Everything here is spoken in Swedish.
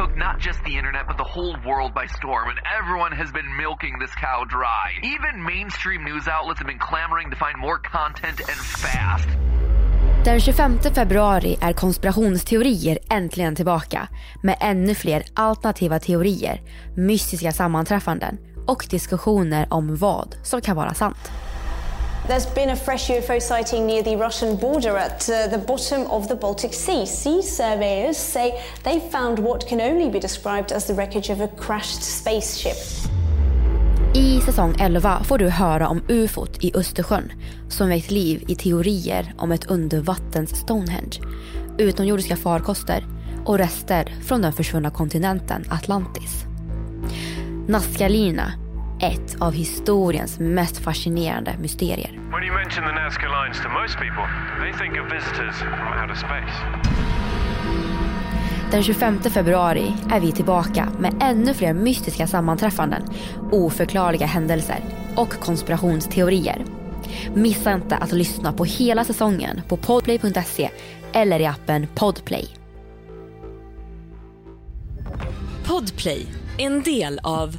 Took not just the internet, but the whole world by storm, and everyone has been milking this cow dry. Even mainstream news outlets have been clamoring to find more content and fast. Den 25 februari är konspirationsteorier äntligen tillbaka med ännu fler alternativa teorier, mystiska sammanträffanden och diskussioner om vad som kan vara sant. There's been a fresh UFO sighting near the Russian border at uh, the bottom of the Baltic Sea. Sea surveyors say they found what can only be described as the wreckage of a crashed spaceship. I säsong 11 får du höra om ufot i Östersjön som väckt liv i teorier om ett undervattens Stonehenge, utomjordiska farkoster och rester från den försvunna kontinenten Atlantis. Nazca-Lina, ett av historiens mest fascinerande mysterier. When you mention the Nazca Lines to most people, they think of visitors from outer space. Den 25 februari är vi tillbaka med ännu fler mystiska sammanträffanden, oförklarliga händelser och konspirationsteorier. Missa inte att lyssna på hela säsongen på podplay.se eller i appen Podplay. Podplay, en del av